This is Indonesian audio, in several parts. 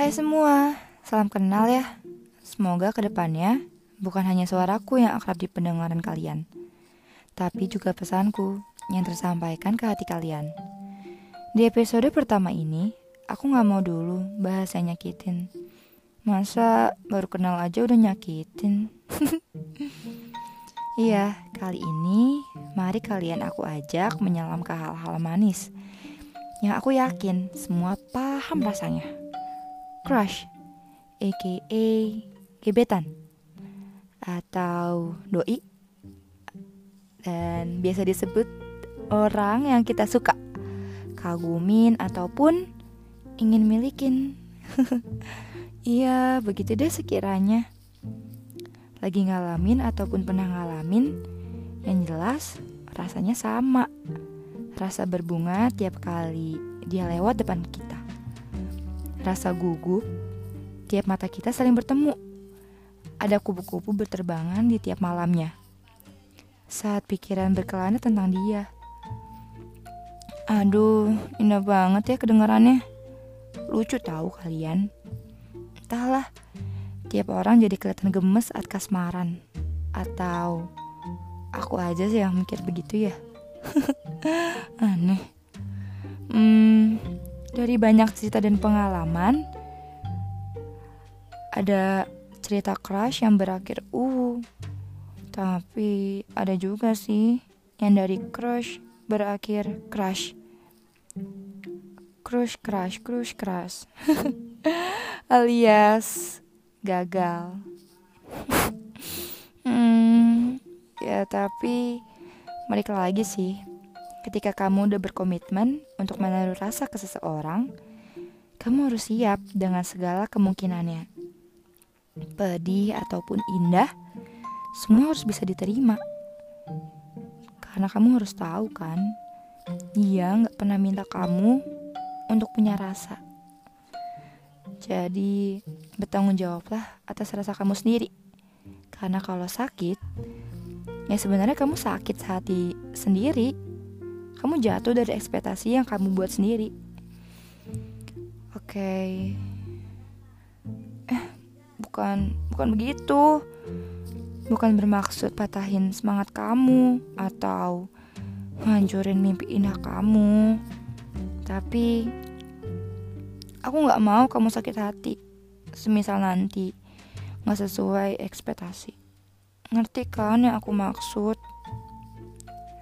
Hai semua, salam kenal ya. Semoga ke depannya bukan hanya suaraku yang akrab di pendengaran kalian, tapi juga pesanku yang tersampaikan ke hati kalian. Di episode pertama ini, aku gak mau dulu bahasa nyakitin. Masa baru kenal aja udah nyakitin? iya, kali ini mari kalian aku ajak menyelam ke hal-hal manis yang aku yakin semua paham rasanya. Crush, aka gebetan, atau doi, dan biasa disebut orang yang kita suka, kagumin ataupun ingin milikin. Iya, begitu deh sekiranya. Lagi ngalamin ataupun pernah ngalamin, yang jelas rasanya sama Rasa berbunga tiap kali dia lewat depan kita. Rasa gugup tiap mata kita saling bertemu. Ada kupu-kupu berterbangan di tiap malamnya. Saat pikiran berkelana tentang dia. Aduh, indah banget ya kedengarannya. Lucu tahu kalian. Entahlah, tiap orang jadi kelihatan gemes saat kasmaran. Atau aku aja sih yang mikir begitu ya. Aneh. Dari banyak cerita dan pengalaman, ada cerita crush yang berakhir uh. Tapi ada juga sih yang dari crush berakhir crush. Crush crush crush crush. Alias gagal. hmm, ya tapi balik lagi sih, ketika kamu udah berkomitmen untuk menaruh rasa ke seseorang, kamu harus siap dengan segala kemungkinannya. Pedih ataupun indah, semua harus bisa diterima. Karena kamu harus tahu kan, dia nggak pernah minta kamu untuk punya rasa. Jadi, bertanggung jawablah atas rasa kamu sendiri. Karena kalau sakit, ya sebenarnya kamu sakit hati sendiri kamu jatuh dari ekspektasi yang kamu buat sendiri oke okay. eh bukan bukan begitu bukan bermaksud patahin semangat kamu atau ngancurin mimpi indah kamu tapi aku nggak mau kamu sakit hati semisal nanti nggak sesuai ekspektasi Ngerti kan yang aku maksud?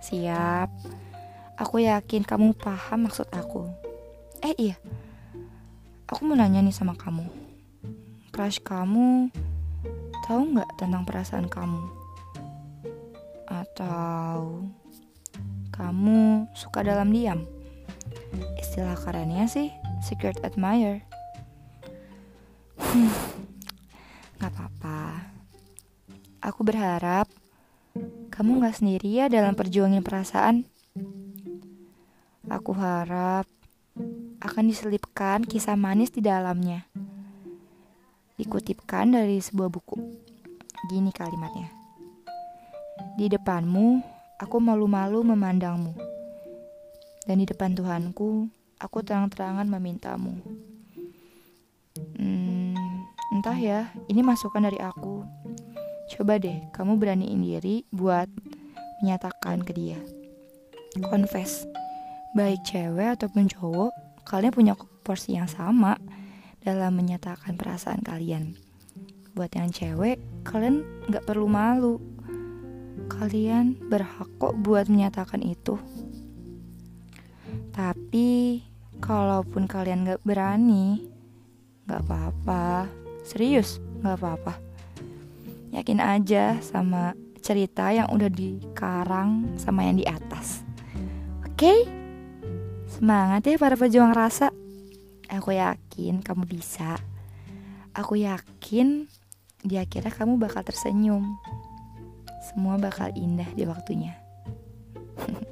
Siap. Aku yakin kamu paham maksud aku. Eh iya. Aku mau nanya nih sama kamu. Crush kamu tahu nggak tentang perasaan kamu? Atau kamu suka dalam diam? Istilah kerennya sih secret admirer. Hmm, gak apa-apa Aku berharap kamu gak sendiri ya dalam perjuangin perasaan. Aku harap akan diselipkan kisah manis di dalamnya. Dikutipkan dari sebuah buku. Gini kalimatnya. Di depanmu, aku malu-malu memandangmu. Dan di depan Tuhanku, aku terang-terangan memintamu. Hmm, entah ya, ini masukan dari aku. Coba deh, kamu beraniin diri buat menyatakan ke dia. Confess, baik cewek ataupun cowok, kalian punya porsi yang sama dalam menyatakan perasaan kalian. Buat yang cewek, kalian gak perlu malu. Kalian berhak kok buat menyatakan itu. Tapi, kalaupun kalian gak berani, gak apa-apa. Serius, gak apa-apa yakin aja sama cerita yang udah dikarang sama yang di atas. Oke? Okay? Semangat ya para pejuang rasa. Aku yakin kamu bisa. Aku yakin di akhirnya kamu bakal tersenyum. Semua bakal indah di waktunya.